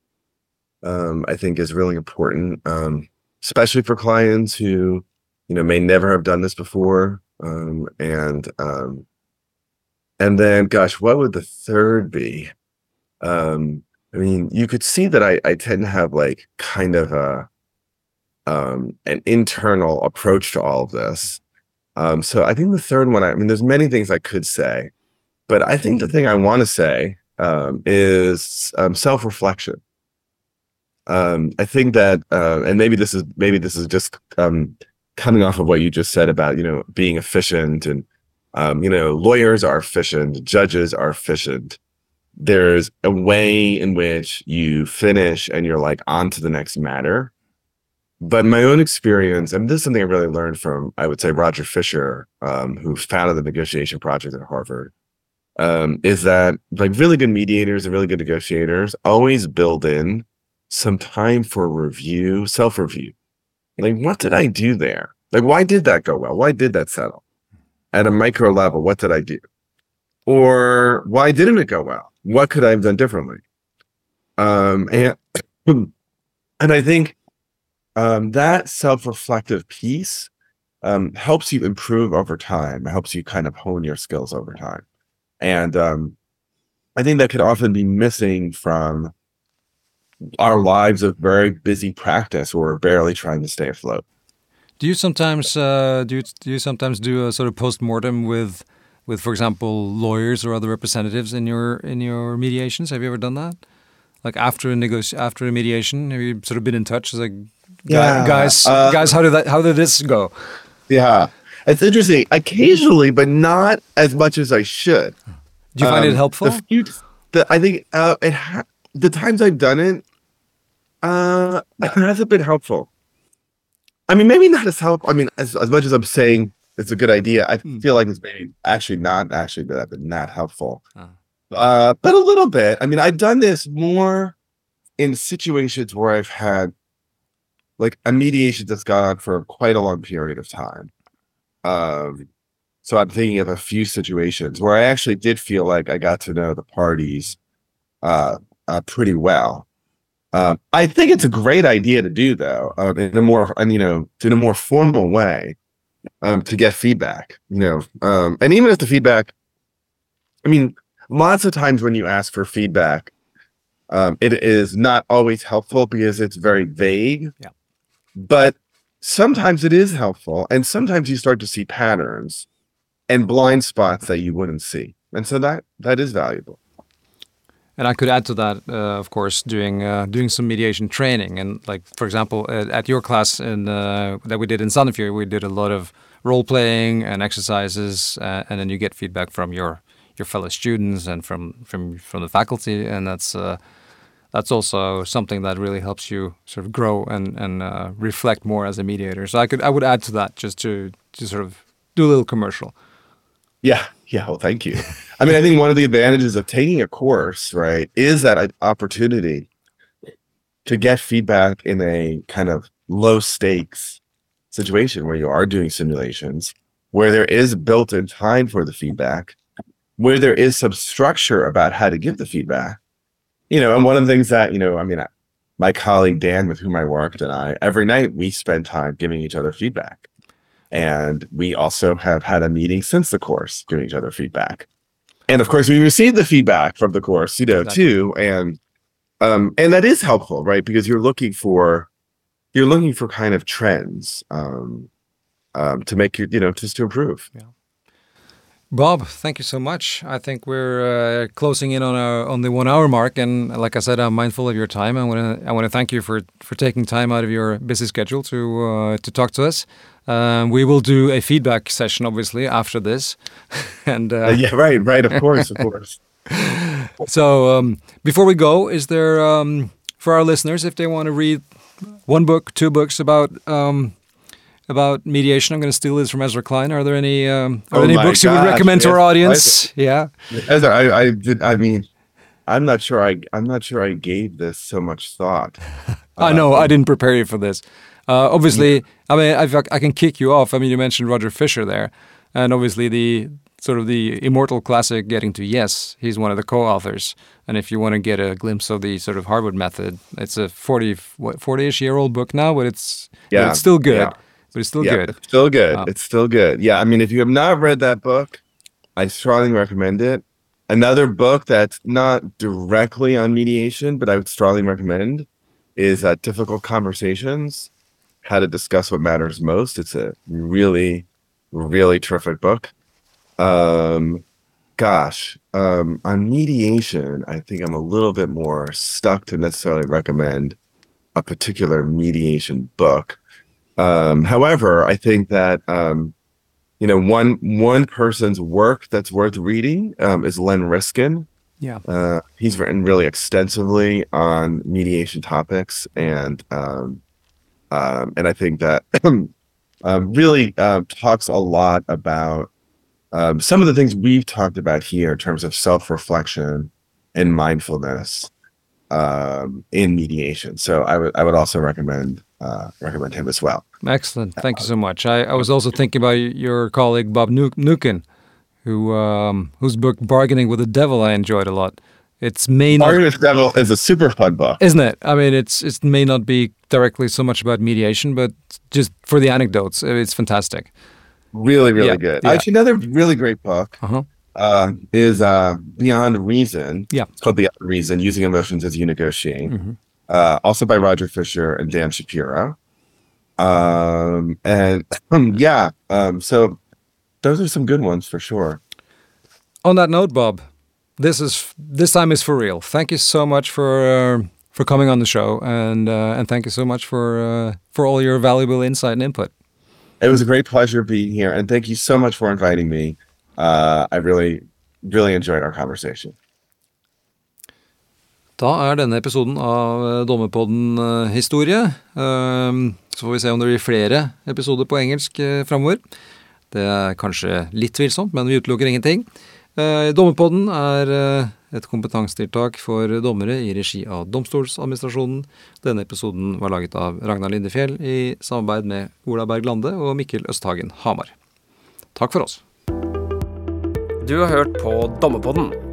Um, I think is really important, um, especially for clients who, you know, may never have done this before. Um, and um, and then, gosh, what would the third be? Um, I mean, you could see that I, I tend to have like kind of a um an internal approach to all of this. Um, so I think the third one, I, I mean, there's many things I could say, but I think the thing I want to say um, is self-reflection. I think that, uh, and maybe this is maybe this is just coming off of what you just said about you know being efficient and um, you know lawyers are efficient, judges are efficient there's a way in which you finish and you're like on to the next matter. But my own experience, and this is something I really learned from, I would say, Roger Fisher, um, who founded the negotiation project at Harvard, um, is that like really good mediators and really good negotiators always build in some time for review, self review. Like, what did I do there? Like, why did that go well? Why did that settle? At a micro level, what did I do? Or why didn't it go well? What could I have done differently? Um, and [clears throat] and I think um, that self-reflective piece um, helps you improve over time. Helps you kind of hone your skills over time, and um, I think that could often be missing from our lives of very busy practice where we're barely trying to stay afloat. Do you sometimes uh, do you, do you sometimes do a sort of post mortem with with, for example, lawyers or other representatives in your in your mediations? Have you ever done that? Like after a negoti- after a mediation, have you sort of been in touch? It's like, Yeah, guys, uh, guys, how did that? How did this go? Yeah, it's interesting. Occasionally, but not as much as I should. Do you find it Um, helpful? The few, the, I think uh, it ha- the times I've done it, uh, it hasn't been helpful. I mean, maybe not as help. I mean, as, as much as I'm saying it's a good idea, I Hmm. feel like it's maybe actually not actually that but not helpful. Ah. Uh, but a little bit. I mean, I've done this more in situations where I've had like a mediation that's gone on for quite a long period of time. Um, so I'm thinking of a few situations where I actually did feel like I got to know the parties uh, uh pretty well. Um, I think it's a great idea to do though, um, in a more and you know, in a more formal way, um, to get feedback. You know, um, and even if the feedback, I mean, lots of times when you ask for feedback, um, it is not always helpful because it's very vague. Yeah. But sometimes it is helpful, and sometimes you start to see patterns and blind spots that you wouldn't see, and so that that is valuable. And I could add to that, uh, of course, doing uh, doing some mediation training, and like for example, at, at your class in uh, that we did in Sandefjord, we did a lot of role playing and exercises, uh, and then you get feedback from your your fellow students and from from from the faculty, and that's uh, that's also something that really helps you sort of grow and and uh, reflect more as a mediator. So I could I would add to that just to to sort of do a little commercial. Yeah, yeah. Well, thank you. [laughs] I mean, I think one of the advantages of taking a course, right, is that opportunity to get feedback in a kind of low stakes situation where you are doing simulations, where there is built in time for the feedback, where there is some structure about how to give the feedback. You know, and one of the things that, you know, I mean, I- my colleague Dan, with whom I worked, and I, every night we spend time giving each other feedback. And we also have had a meeting since the course giving each other feedback. And of course, we received the feedback from the course, you know, Exactly. too. And um, and that is helpful, right? Because you're looking for you're looking for kind of trends um, um, to make you, you know, just to improve. Bob, thank you so much. I think we're uh, closing in on our on the one hour mark, and like I said, I'm mindful of your time. I want to I want to thank you for for taking time out of your busy schedule to uh, to talk to us. Um, we will do a feedback session, obviously, after this, [laughs] and uh, Uh, yeah, right, right. Of course, of course. [laughs] so um, before we go, is there um, for our listeners if they want to read one book, two books about um, about mediation? I'm going to steal this from Ezra Klein. Are there any um, are Oh there any books you would recommend to our yes, audience? Yeah. As I, I did. I mean, I'm not sure. I, I'm not sure. I gave this so much thought. [laughs] I know I didn't prepare you for this. Uh, obviously, I mean, I, I can kick you off. I mean, you mentioned Roger Fisher there, and obviously the sort of the immortal classic "Getting to Yes." He's one of the co-authors. And if you want to get a glimpse of the sort of Harvard method, it's a 40 what 40ish year old book now, but it's Yeah, it's still good. yeah. But it's still yeah, good. It's still good. Um, it's still good. Yeah. I mean, if you have not read that book, I strongly recommend it. Another book that's not directly on mediation, but I would strongly recommend is uh, Difficult Conversations How to Discuss What Matters Most. It's a really, really terrific book. Um, gosh, um, on mediation, I think I'm a little bit more stuck to necessarily recommend a particular mediation book. Um, however, I think that um, you know one one person's work that's worth reading um, is Len Riskin. Yeah. Uh, he's written really extensively on mediation topics, and um, um, and I think that [clears throat] um, really uh, talks a lot about um, some of the things we've talked about here in terms of self reflection and mindfulness um, in mediation. So I would I would also recommend uh, recommend him as well. Excellent. Thank you so much. I, I was also thinking about your colleague Bob Nu- Mnookin, who um, whose book "Bargaining with the Devil" I enjoyed a lot. It's may not, Bargain with the Devil is a super fun book. isn't it? I mean, it's it may not be directly so much about mediation, but just for the anecdotes, it's fantastic. Really, really Yeah, good. yeah. Actually, another really great book Uh-huh. uh, is uh, Beyond Reason. Yeah. It's called Beyond Reason Using Emotions as You Negotiate. Mhm. Uh, also by Roger Fisher and Dan Shapiro. Um, and yeah, um, so those are some good ones for sure. On that note, Bob, this is this time is for real. Thank you so much for uh, for coming on the show, and uh, and thank you so much for uh, for all your valuable insight and input. It was a great pleasure being here, and thank you so much for inviting me. Uh, I really, really enjoyed our conversation. Da er denne episoden av eh, Dommerpodden eh, historie. Ehm, Så får vi se om det blir flere episoder på engelsk eh, framover. Det er kanskje litt tvilsomt, men vi utelukker ingenting. Dommerpodden er et kompetansetiltak for dommere i regi av Domstoladministrasjonen. Denne episoden var laget av Ragnar Lindefjell i samarbeid med Ola Berg Lande og Mikkel Østhagen Hamar. Takk for oss. Du har hørt på Dommerpodden.